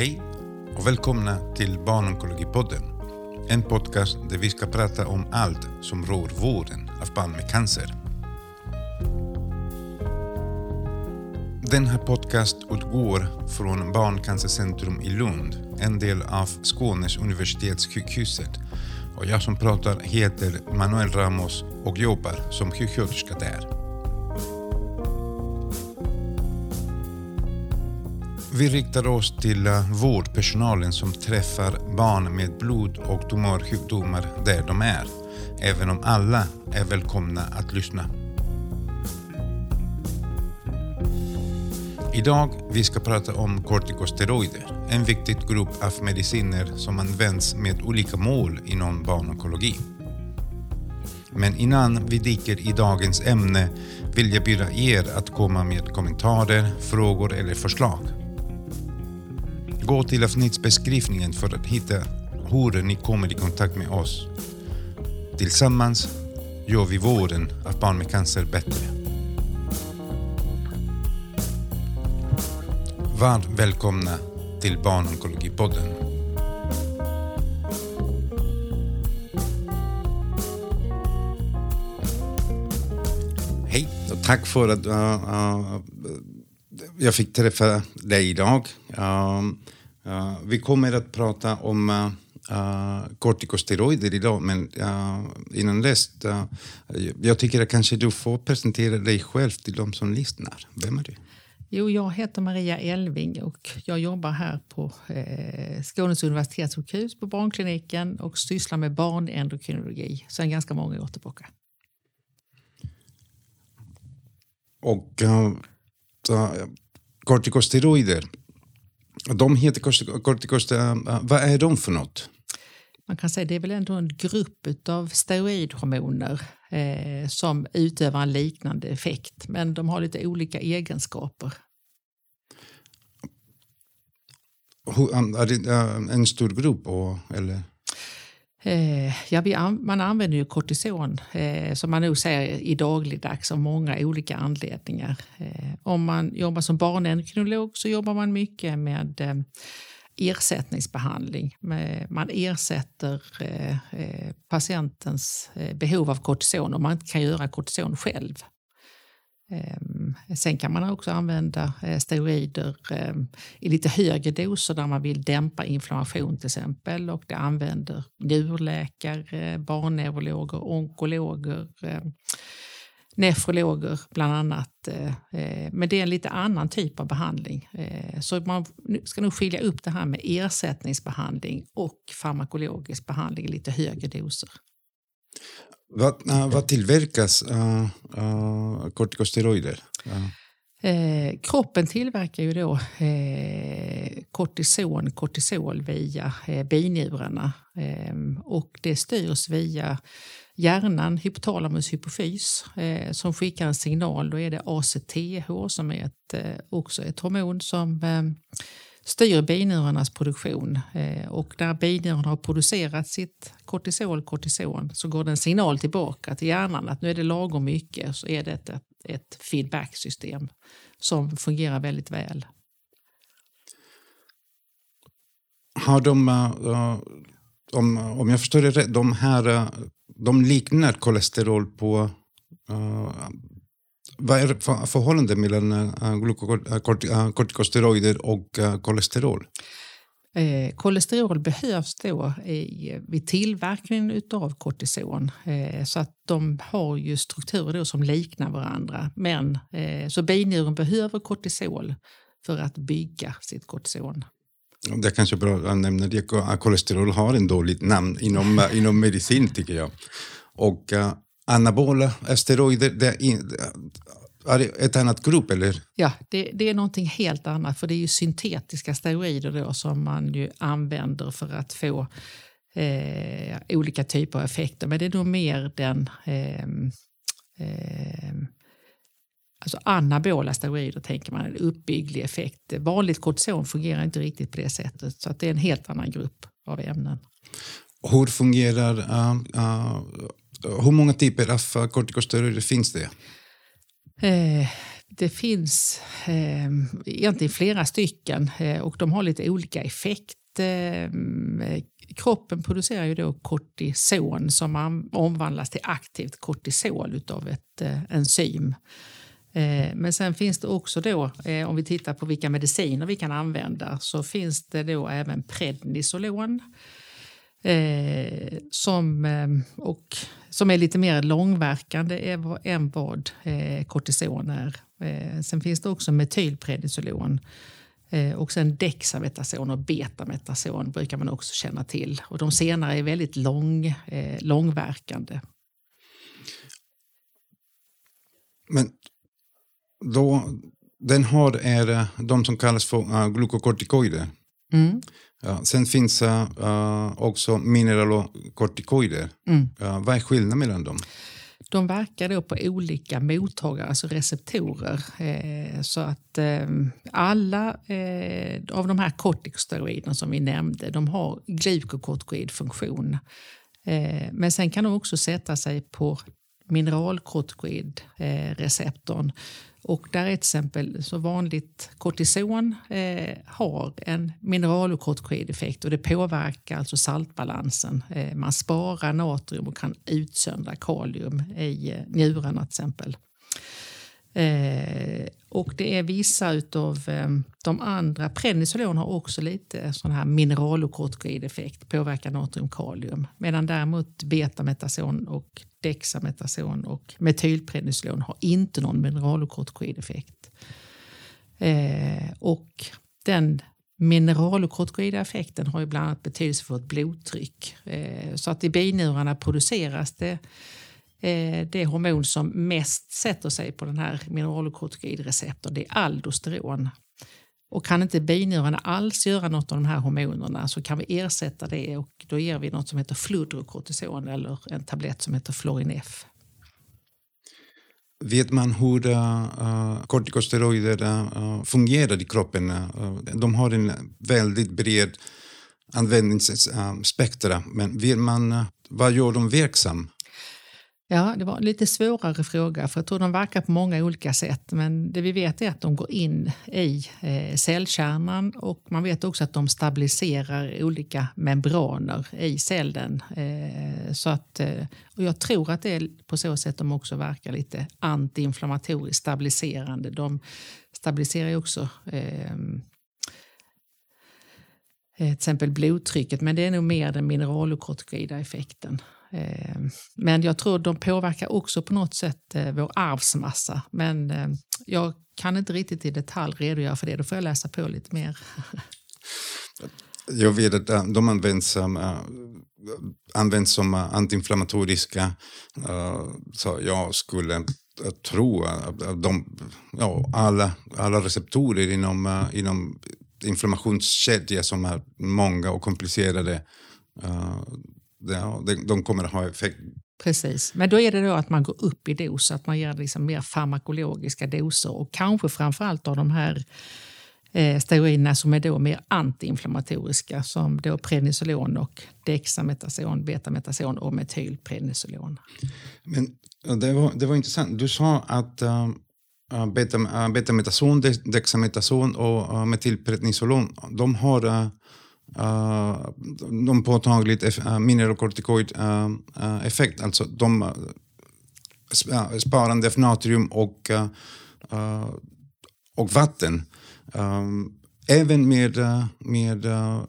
Hej och välkomna till Barnonkologipodden. En podcast där vi ska prata om allt som rör vården av barn med cancer. Den här podcast utgår från Barncancercentrum i Lund, en del av Skånes universitetssjukhuset. Och jag som pratar heter Manuel Ramos och jobbar som sjuksköterska där. Vi riktar oss till eh, vårdpersonalen som träffar barn med blod och tumörsjukdomar där de är, även om alla är välkomna att lyssna. Idag vi ska prata om kortikosteroider, en viktig grupp av mediciner som används med olika mål inom barnonkologi. Men innan vi dyker i dagens ämne vill jag bjuda er att komma med kommentarer, frågor eller förslag. Gå till avsnittsbeskrivningen för att hitta hur ni kommer i kontakt med oss. Tillsammans gör vi vården av barn med cancer bättre. Var välkomna till Barnonkologipodden. Hej och tack för att uh, uh, jag fick träffa dig idag. Uh, vi kommer att prata om uh, kortikosteroider idag, men uh, innan dess, uh, jag tycker att kanske du får presentera dig själv till de som lyssnar. Vem är du? Jo, jag heter Maria Elving och jag jobbar här på eh, Skånes universitetssjukhus på barnkliniken och sysslar med barnendokrinologi sedan ganska många år tillbaka. Och uh, kortikosteroider, de heter kortikosteroider, vad är de för något? Man kan säga det är väl ändå en grupp av steroidhormoner eh, som utövar en liknande effekt, men de har lite olika egenskaper. Det en stor grupp? Eller? Eh, ja, man använder ju kortison eh, som man nog ser i dagligdags av många olika anledningar. Eh, om man jobbar som barnendokrinolog så jobbar man mycket med eh, ersättningsbehandling. Eh, man ersätter eh, eh, patientens behov av kortison om man inte kan göra kortison själv. Ehm, sen kan man också använda eh, steroider eh, i lite högre doser där man vill dämpa inflammation till exempel och det använder njurläkare, barnneurologer, onkologer eh, nefrologer bland annat. Men det är en lite annan typ av behandling. Så man ska nog skilja upp det här med ersättningsbehandling och farmakologisk behandling i lite högre doser. Vad, uh, vad tillverkas uh, uh, kortikosteroider? Eh, kroppen tillverkar ju då eh, kortison, kortisol via eh, binjurarna eh, och det styrs via hjärnan, hypotalamus hypofys, eh, som skickar en signal. Då är det ACTH som är ett, eh, också ett hormon som eh, styr binjurarnas produktion. Eh, och när binjurarna har producerat sitt kortisol, kortison, så går det en signal tillbaka till hjärnan att nu är det lagom mycket. Så är det ett, ett feedbacksystem som fungerar väldigt väl. Har de, eh, eh, om, om jag förstår det rätt, de här de liknar kolesterol på... Vad är för, förhållandet mellan uh, kortikosteroider och uh, kolesterol? Eh, kolesterol behövs då i, vid tillverkningen av kortison. Eh, så att de har ju strukturer som liknar varandra. Men, eh, så binjuren behöver kortisol för att bygga sitt kortison. Det är kanske bra att nämna det. Kolesterol har en dåligt namn inom, inom medicin tycker jag. Och anabola steroider, det är, in, är det ett annat grupp eller? Ja, det, det, är någonting helt annat för det är ju syntetiska steroider då som man ju använder för att få eh, olika typer av effekter. Men det är nog mer den eh, eh, Alltså anabola steroider tänker man, en uppbygglig effekt. Vanligt kortison fungerar inte riktigt på det sättet så att det är en helt annan grupp av ämnen. Hur fungerar, uh, uh, hur många typer av eh, kortikosteroider finns det? Eh, Det finns eh, egentligen flera stycken eh, och de har lite olika effekt. Eh, kroppen producerar ju då kortison som omvandlas till aktivt kortisol av ett eh, enzym. Eh, men sen finns det också då, eh, om vi tittar på vilka mediciner vi kan använda, så finns det då även prednisolon eh, som, och, som är lite mer långverkande än vad kortison är. Sen finns det också metylprednisolon och sen dexametason och betametason brukar man också känna till. Och de senare är väldigt lång, långverkande. Men då, den har är de som kallas för uh, glukokortikoider. Mm. Ja, sen finns uh, också mineralokortikoider. Mm. Uh, vad är skillnaden mellan dem? De verkar då på olika mottagare, alltså receptorer. Eh, så att eh, alla eh, av de här kortikosteroiderna som vi nämnde, de har glukokortikoidfunktion. Eh, men sen kan de också sätta sig på mineralkortikoidreceptorn eh, och där är till exempel så vanligt kortison eh, har en mineralokortikoideffekt och det påverkar alltså saltbalansen. Eh, man sparar natrium och kan utsöndra kalium i eh, njurarna till exempel. Eh, och det är vissa av eh, de andra, prednisolon har också lite sån här mineralokortikoideffekt, påverkar natrium kalium. Medan däremot betametason och dexametason och metylprednisolon har inte någon mineralokortikoideffekt. Eh, och den mineralokortikoida effekten har ju bland annat betydelse för vårt blodtryck. Eh, så att i binjurarna produceras det Eh, det hormon som mest sätter sig på den här mineralokortikoidreceptorn, det är aldosteron. Och kan inte binjurarna alls göra något av de här hormonerna så kan vi ersätta det och då ger vi något som heter fludrokortison eller en tablett som heter Florinef. Vet man hur uh, kortikosteroider uh, fungerar i kroppen? Uh, de har en väldigt bred användningsspektra, men vill man vad gör de verksam? Ja, det var en lite svårare fråga för jag tror de verkar på många olika sätt. Men det vi vet är att de går in i eh, cellkärnan och man vet också att de stabiliserar olika membraner i cellen. Eh, så att, eh, och jag tror att det är på så sätt de också verkar lite antiinflammatoriskt stabiliserande. De stabiliserar också ehm, till exempel blodtrycket, men det är nog mer den mineralokortikoida effekten. Ehm, men jag tror de påverkar också på något sätt eh, vår arvsmassa. Men ehm, jag kan inte riktigt i detalj redogöra för det. Då får jag läsa på lite mer. Jag vet att eh, de används som, eh, används som antiinflammatoriska. Så jag skulle tro att de, ja, alla, alla receptorer inom, inom inflammationskedja som är många och komplicerade ja, de kommer att ha effekt. Precis, men då är det då att man går upp i dos, att man ger liksom mer farmakologiska doser och kanske framförallt av de här eh, steroiderna som är då mer antiinflammatoriska som då prednisolon och dexametason, betametason och metylprednisolon. Men det var, det var intressant. Du sa att uh, beta, uh, betametason, dexametason och uh, metylprednisolon, de har uh, Uh, de påtagligt uh, eh, mineralokortikoid uh, eh, uh, effekt, alltså de uh, sparande av natrium och, uh, och vatten. Um, även med, med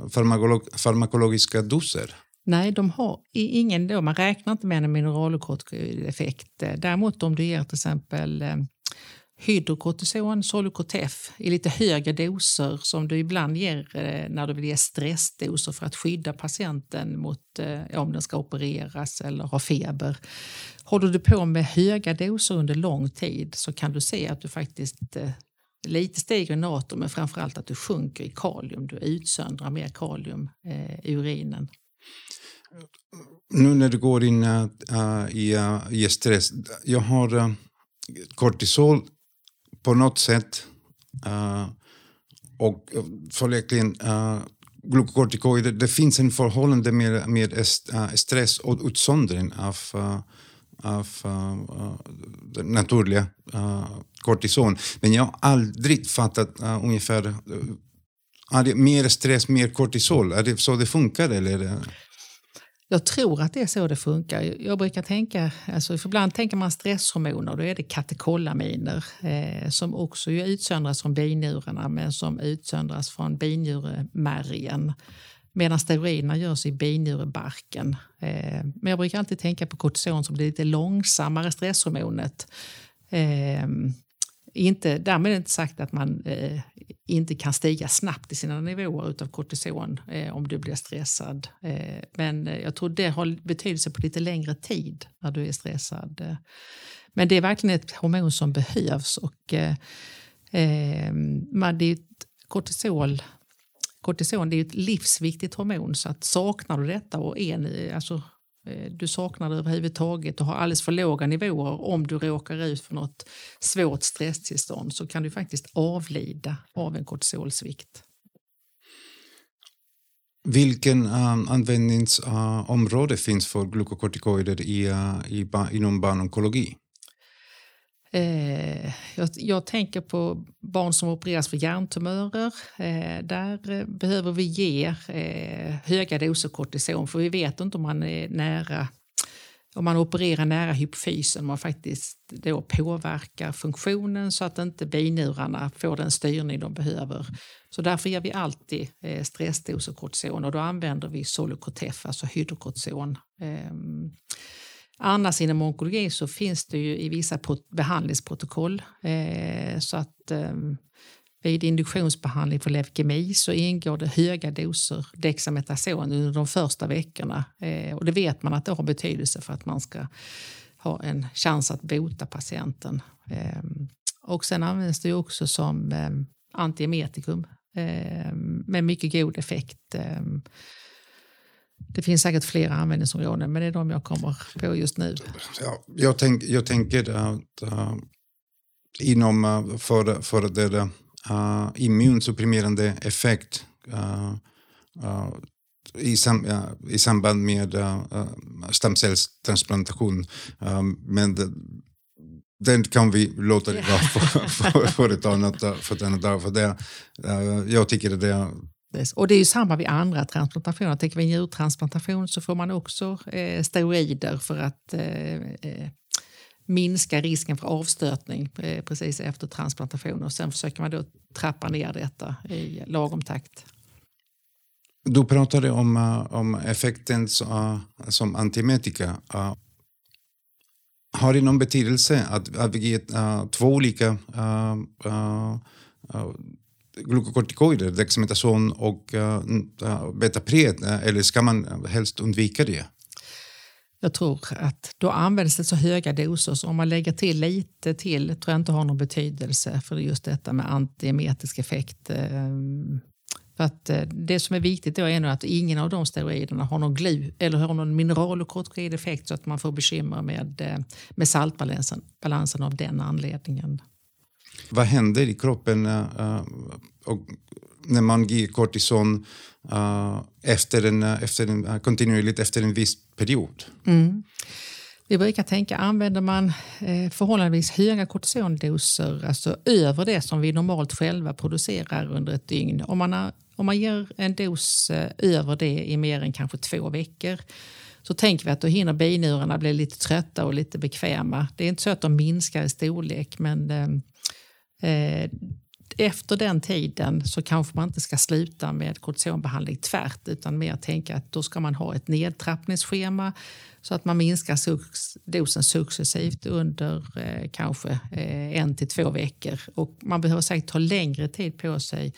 farmakolog farmakologiska doser. Nej, de har ingen då, man räknar inte med en mineralokortikoid effekt. Däremot om du ger till exempel hydrokortison, Solucotef, i lite högre doser som du ibland ger eh, när du vill ge stressdoser för att skydda patienten mot eh, om den ska opereras eller ha feber. Håller du på med höga doser under lång tid så kan du se att du faktiskt eh, lite stiger i natrium men framförallt att du sjunker i kalium. Du utsöndrar mer kalium i urinen. Nu när du går in uh, i, uh, i stress, jag har uh, kortisol på något sätt uh, och följaktligen uh, eh, glukokortikoider, det finns en förhållande med, med uh, stress och utsöndring av, uh, av uh, den naturliga uh, kortison. Men jag har aldrig fattat uh, ungefär, uh, är det mer stress, mer kortisol? Är det så det funkar? Eller? Jag tror att det är så det funkar. Jag brukar tänka, alltså ibland tänker man stresshormoner, då är det katekolaminer eh, som också ju utsöndras från binjurarna men som utsöndras från binjuremärgen. Medan steroiderna görs i binjurebarken. Eh, men jag brukar alltid tänka på kortison som det lite långsammare stresshormonet. Eh, inte, därmed är det inte sagt att man eh, inte kan stiga snabbt i sina nivåer av kortison eh, om du blir stressad. Eh, men jag tror det har betydelse på lite längre tid när du är stressad. Eh, men det är verkligen ett hormon som behövs. Och, eh, eh man, det är kortisol kortison det är ett livsviktigt hormon så att saknar du detta och är, alltså, Eh, du saknar det överhuvudtaget och har alldeles för låga nivåer om du råkar ut för något svårt stresstillstånd så kan du faktiskt avlida av en kortisolsvikt. Vilken eh, uh, användningsområde eh, uh, finns för glukokortikoider i, uh, i, inom barnonkologi? Eh, jag, jag, tänker på barn som opereras för hjärntumörer. Eh, där eh, behöver vi ge eh, höga doser kortison för vi vet inte om man är nära om man opererar nära hypofysen, man faktiskt då påverkar funktionen så att inte binjurarna får den styrning de behöver. Så därför ger vi alltid eh, stressdoser kortison och då använder vi Solocortef, alltså hydrokortison. Ehm, Annars inom onkologi så finns det ju i vissa behandlingsprotokoll eh, så att eh, vid induktionsbehandling för leukemi så ingår det höga doser dexametason under de första veckorna eh, och det vet man att det har betydelse för att man ska ha en chans att bota patienten. Eh, och sen används det också som eh, antiemetikum eh, med mycket god effekt. Eh, det finns säkert flera användningsområden, men det är de jag kommer på just nu. Ja, jag, tänk, jag tänker att uh, inom för, för det uh, immunsupprimerande effekt uh, uh, i, sam, i samband med stamcellstransplantation. men det, den kan vi låta det vara för, för, för, ett annat, för ett annat dag. För det, jag tycker det är och det är ju samma vid andra transplantationer. Tänker vi njurtransplantation så får man också eh, steroider för att eh, eh, minska risken för avstötning eh, precis efter transplantation. Och sen försöker man då trappa ner detta i lagom takt. Du pratade om, uh, om effekten uh, som antiemetika. Uh, har det någon betydelse att, att vi ger två olika glukokortikoider, dexametason och eh, uh, betapred, eh, eller ska man helst undvika det? Jag tror att då används det så höga doser så om man lägger till lite till tror jag inte har någon betydelse för just detta med antiemetisk effekt. Eh, för att det som är viktigt då är nog att ingen av de steroiderna har någon glu eller har någon mineral och kortikoid effekt så att man får bekymmer med, med saltbalansen balansen av den anledningen. Vad händer i kroppen uh, och när man ger kortison uh, efter en, efter en, uh, kontinuerligt efter en viss period? Mm. Vi brukar tänka, använder man eh, förhållandevis höga kortisondoser, alltså över det som vi normalt själva producerar under ett dygn. Om man, har, om man ger en dos eh, över det i mer än kanske två veckor så tänker vi att då hinner binjurarna bli lite trötta och lite bekväma. Det är inte så att de minskar i storlek men eh, efter den tiden så kanske man inte ska sluta med kortisonbehandling tvärt utan mer tänka att då ska man ha ett nedtrappningsschema så att man minskar dosen successivt under eh, kanske eh, en till två veckor. Och man behöver säkert ta längre tid på sig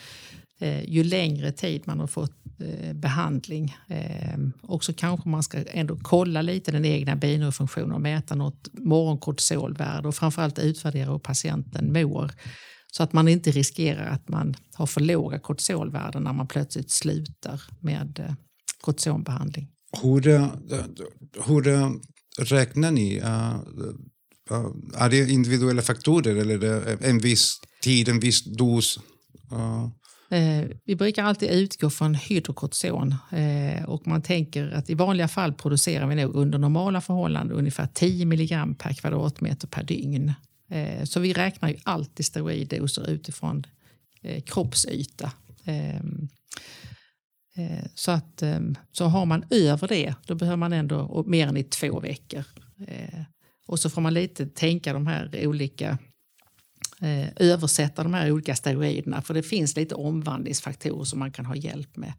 Eh, ju längre tid man har fått eh, behandling. Eh, och så kanske man ska ändå kolla lite den egna binurfunktionen och mäta något morgonkortisolvärde och framförallt utvärdera hur patienten mår. Så att man inte riskerar att man har för låga kortisolvärden när man plötsligt slutar med kortisonbehandling. Hur, hur räknar ni? Är det individuella faktorer eller en viss tid, en viss dos? Eh, vi brukar alltid utgå från hydrokortison eh, och man tänker att i vanliga fall producerar vi nog under normala förhållanden ungefär 10 milligram per kvadratmeter per dygn. Eh, så vi räknar ju alltid steroiddoser utifrån eh, kroppsyta. Ehm, eh, så, att, ehm, så har man över det, då behöver man ändå mer än i två veckor. Eh, och så får man lite tänka de här olika översätta de här olika steroiderna för det finns lite omvandlingsfaktorer som man kan ha hjälp med.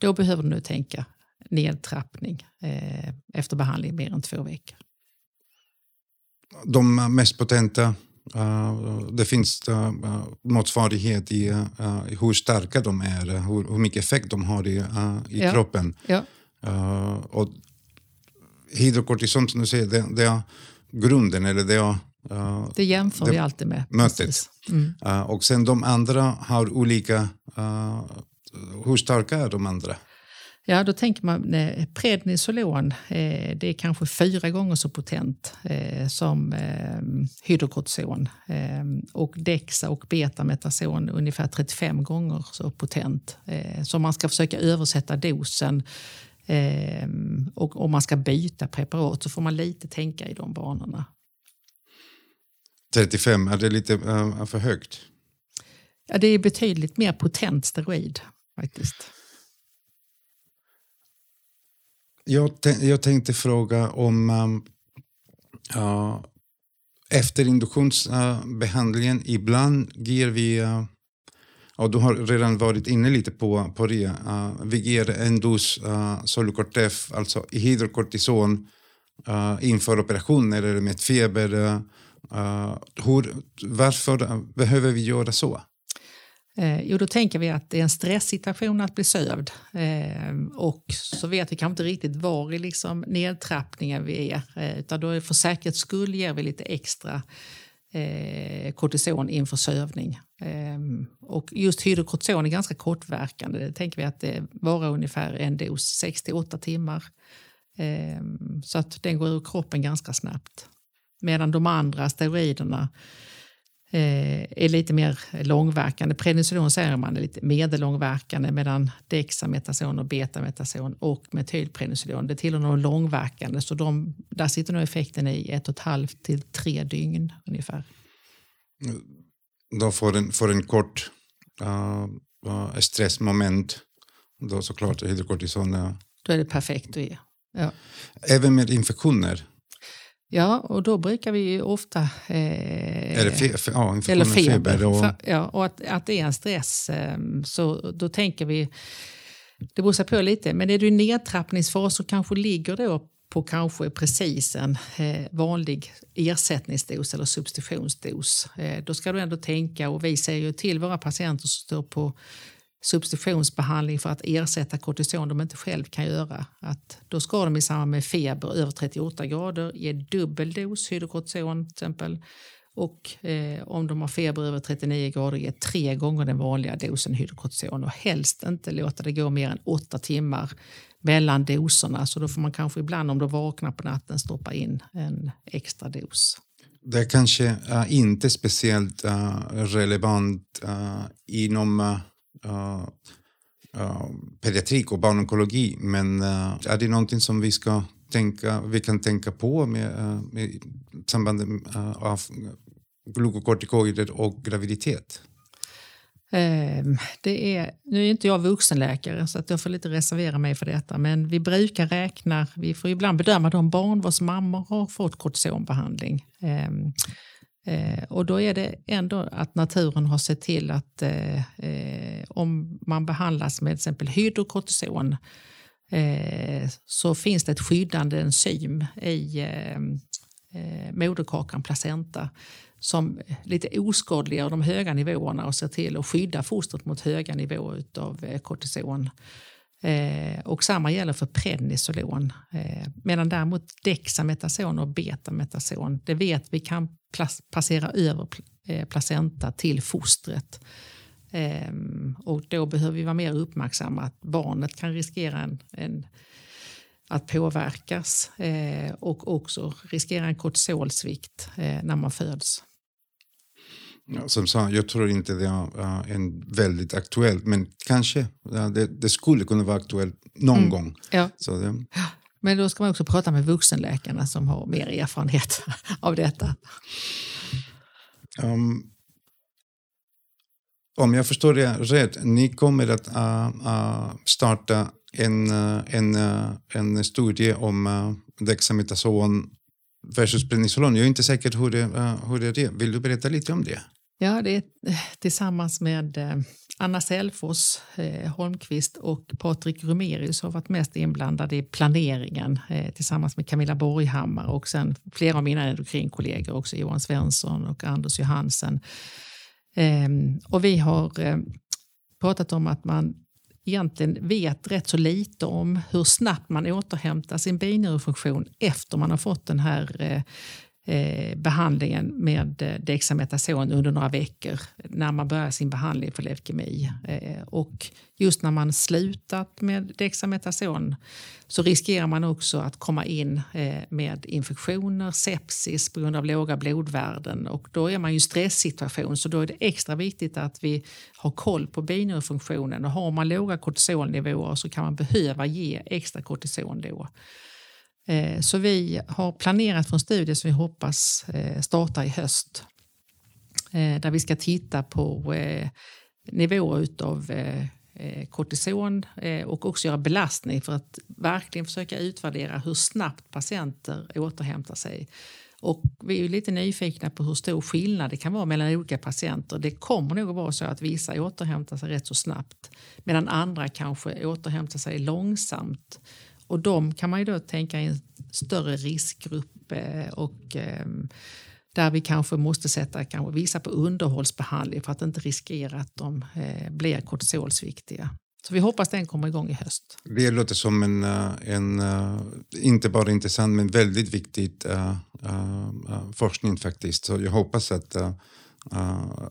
Då behöver du nu tänka nedtrappning eh, efter behandling mer än två veckor. De mest potenta, uh, det finns uh, motsvarighet i uh, hur starka de är, hur, hur mycket effekt de har i, i ja. kroppen. Ja. och hydrokortison som du säger, det, det är grunden, eller det är Uh, det jämför det, vi alltid med. Mötet. Mm. Uh, och sen de andra har olika... Uh, hur starka är de andra? Ja, då tänker man prednisolon, eh, det är kanske fyra gånger så potent eh, som eh, hydrokortison. Och Dexa och betametason ungefär 35 gånger så potent. Så man ska försöka översätta dosen och om man ska byta preparat så får man lite tänka i de banorna. 35, är det lite uh, för högt? Ja, det är betydligt mer potent steroid faktiskt. Jag, jag tänkte fråga om uh, efter induktionsbehandlingen, uh, ibland ger vi, uh, och du har redan varit inne lite på, på det, uh, vi ger en dos uh, Solucortef, alltså hydrokortison, inför operationer eller med feber uh, hur, varför behöver vi göra så? Eh, jo, då tänker vi att det är en stresssituation att bli sövd. Eh, och så vet vi kanske inte riktigt var i liksom nedtrappningen vi är. Eh, utan då för säkerhets skull ger vi lite extra eh, kortison inför sövning. Eh, och just hydrokortison är ganska kortverkande. Det tänker vi att det varar ungefär en dos, 6-8 timmar. Eh, så att den går ur kroppen ganska snabbt. Medan de andra steroiderna eh, är lite mer långverkande. Prednisolon säger man är lite medellångverkande medan dexametason och betametason och metylprednisolon det tillhör de långverkande. Så de, där sitter nog effekten i ett och ett halvt till tre dygn ungefär. Då får en, får en kort uh, stressmoment. Då såklart hydrokortison. Då är det perfekt att ge. Ja. Även med infektioner? Ja, och då brukar vi ofta... Eh, eller, fe, fe, ja, eller feber. feber och... ja, och att, att det är en stress. Eh, så då tänker vi... Det beror på lite, men är du i nedtrappningsfas så kanske ligger då på kanske precis en eh, vanlig ersättningsdos eller substitutionsdos. Eh, då ska du ändå tänka, och vi säger ju till våra patienter som står på substitutionsbehandling för att ersätta kortison de inte själv kan göra. Att då ska de i samband med feber över 38 grader ge dubbel dos hydrokortison till exempel. Och eh, om de har feber över 39 grader ge tre gånger den vanliga dosen hydrokortison och helst inte låta det gå mer än åtta timmar mellan doserna. Så då får man kanske ibland om de vaknar på natten stoppa in en extra dos. Det är kanske uh, inte speciellt uh, relevant uh, inom uh, uh, pediatrik och barnonkologi. Men uh, är det någonting som vi, ska tänka, vi kan tänka på med, med sambandet av glukokortikoider och graviditet? Ehm, det är, nu är inte jag vuxenläkare så att jag får lite reservera mig för detta men vi brukar räkna, vi får ibland bedöma de barn vars mammor har fått kortisonbehandling. Ehm, Eh, och då är det ändå att naturen har sett till att eh, eh, om man behandlas med till exempel hydrokortison eh, så finns det ett skyddande enzym i eh, eh, moderkakan, placenta, som lite oskadliggör de höga nivåerna och ser till att skydda fostret mot höga nivåer av eh, kortison. Eh, och samma gäller för prednisolon. Eh, medan däremot dexametason och betametason, det vet vi kan passera över eh, placenta till fostret. Eh, och då behöver vi vara mer uppmärksamma att barnet kan riskera en, en att påverkas eh, och också riskera en kortisolsvikt eh, när man föds. Ja, som sagt, jag tror inte det är en väldigt aktuellt, men kanske det, det, skulle kunna vara aktuellt någon mm. gång. Ja. Så det... Men då ska man också prata med vuxenläkarna som har mer erfarenhet av detta. Um, om jag förstår det rätt, ni kommer att uh, starta en, en, en studie om dexamethason versus prednisolon. Jag är inte säker hur det, hur det är. Vill du berätta lite om det? Ja, det är tillsammans med eh, Anna Selfors eh, Holmqvist och Patrik Rumerius har varit mest inblandade i planeringen eh, tillsammans med Camilla Borghammar och sen flera av mina endokrinkollegor också, Johan Svensson och Anders Johansen. Eh, och vi har eh, pratat om att man egentligen vet rätt så lite om hur snabbt man återhämtar sin binjurefunktion efter man har fått den här eh, eh, behandlingen med eh, under några veckor när man börjar sin behandling för leukemi. Eh, och just när man slutat med Dexametason så riskerar man också att komma in eh, med infektioner, sepsis på grund av låga blodvärden och då är man ju i stresssituation så då är det extra viktigt att vi har koll på binjurfunktionen. och har man låga kortisolnivåer så kan man behöva ge extra kortison då. Eh, så vi har planerat för en studie som vi hoppas eh, starta i höst. Eh, där vi ska titta på nivåer av kortison och också göra belastning för att verkligen försöka utvärdera hur snabbt patienter återhämtar sig. Och vi är lite nyfikna på hur stor skillnad det kan vara mellan olika patienter. Det kommer nog att vara så att vissa återhämtar sig rätt så snabbt medan andra kanske återhämtar sig långsamt och de kan man ju då tänka i en större riskgrupp eh, och ehm, där vi kanske måste sätta kanske vissa på underhållsbehandling för att inte riskera att de eh, blir kortisolsviktiga. Så vi hoppas den kommer igång i höst. Det låter som en, eh, en inte bara intressant men väldigt viktig uh, uh, forskning faktiskt. Så jag hoppas att, uh,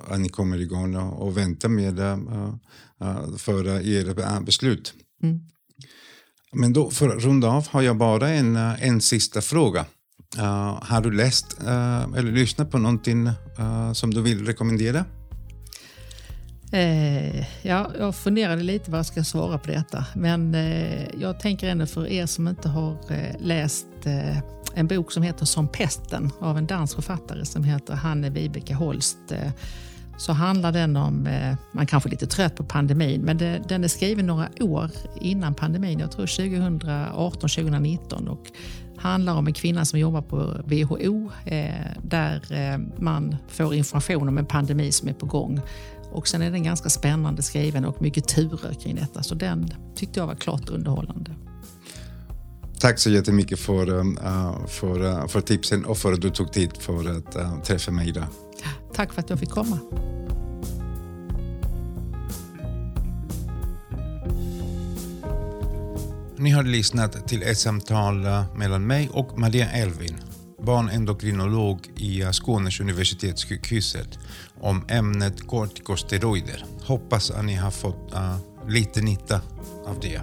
att ni kommer igång och, och väntar med uh, för era beslut. Mm. Men då för att runda av har jag bara en, eh, en sista fråga. Uh, har du läst uh, eller lyssnat på någonting uh, som du vill rekommendera? ja, jag funderade lite vad jag ska svara på detta. Men jag tänker ändå för er som inte har läst en bok som heter Som pesten av en dansk författare som heter Hanne Vibeke Holst så handlar den om, eh, man kanske är lite trött på pandemin, men det, den är skriven några år innan pandemin, jag tror 2018-2019 och handlar om en kvinna som jobbar på WHO eh, där eh, man får information om en pandemi som är på gång. Och sen är den ganska spännande skriven och mycket turer kring detta, så den tyckte jag var klart underhållande. Tack så jättemycket för, för, för tipsen och för att du tog tid för att träffa mig idag. Tack för att jag fick komma. Ni har lyssnat till ett samtal eh, mellan mig och Maria Elvin, barnendokrinolog i eh, Skånes universitetssjukhuset, om ämnet kortikosteroider. Hoppas att ni har fått uh, lite nytta av det.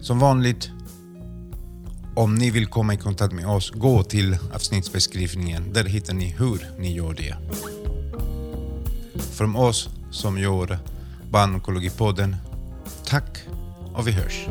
Som vanligt, om ni vill komma i kontakt med oss, gå till avsnittsbeskrivningen. Där hittar ni hur ni gör det. Från oss som gör Barnonkologipodden, tack och vi hörs.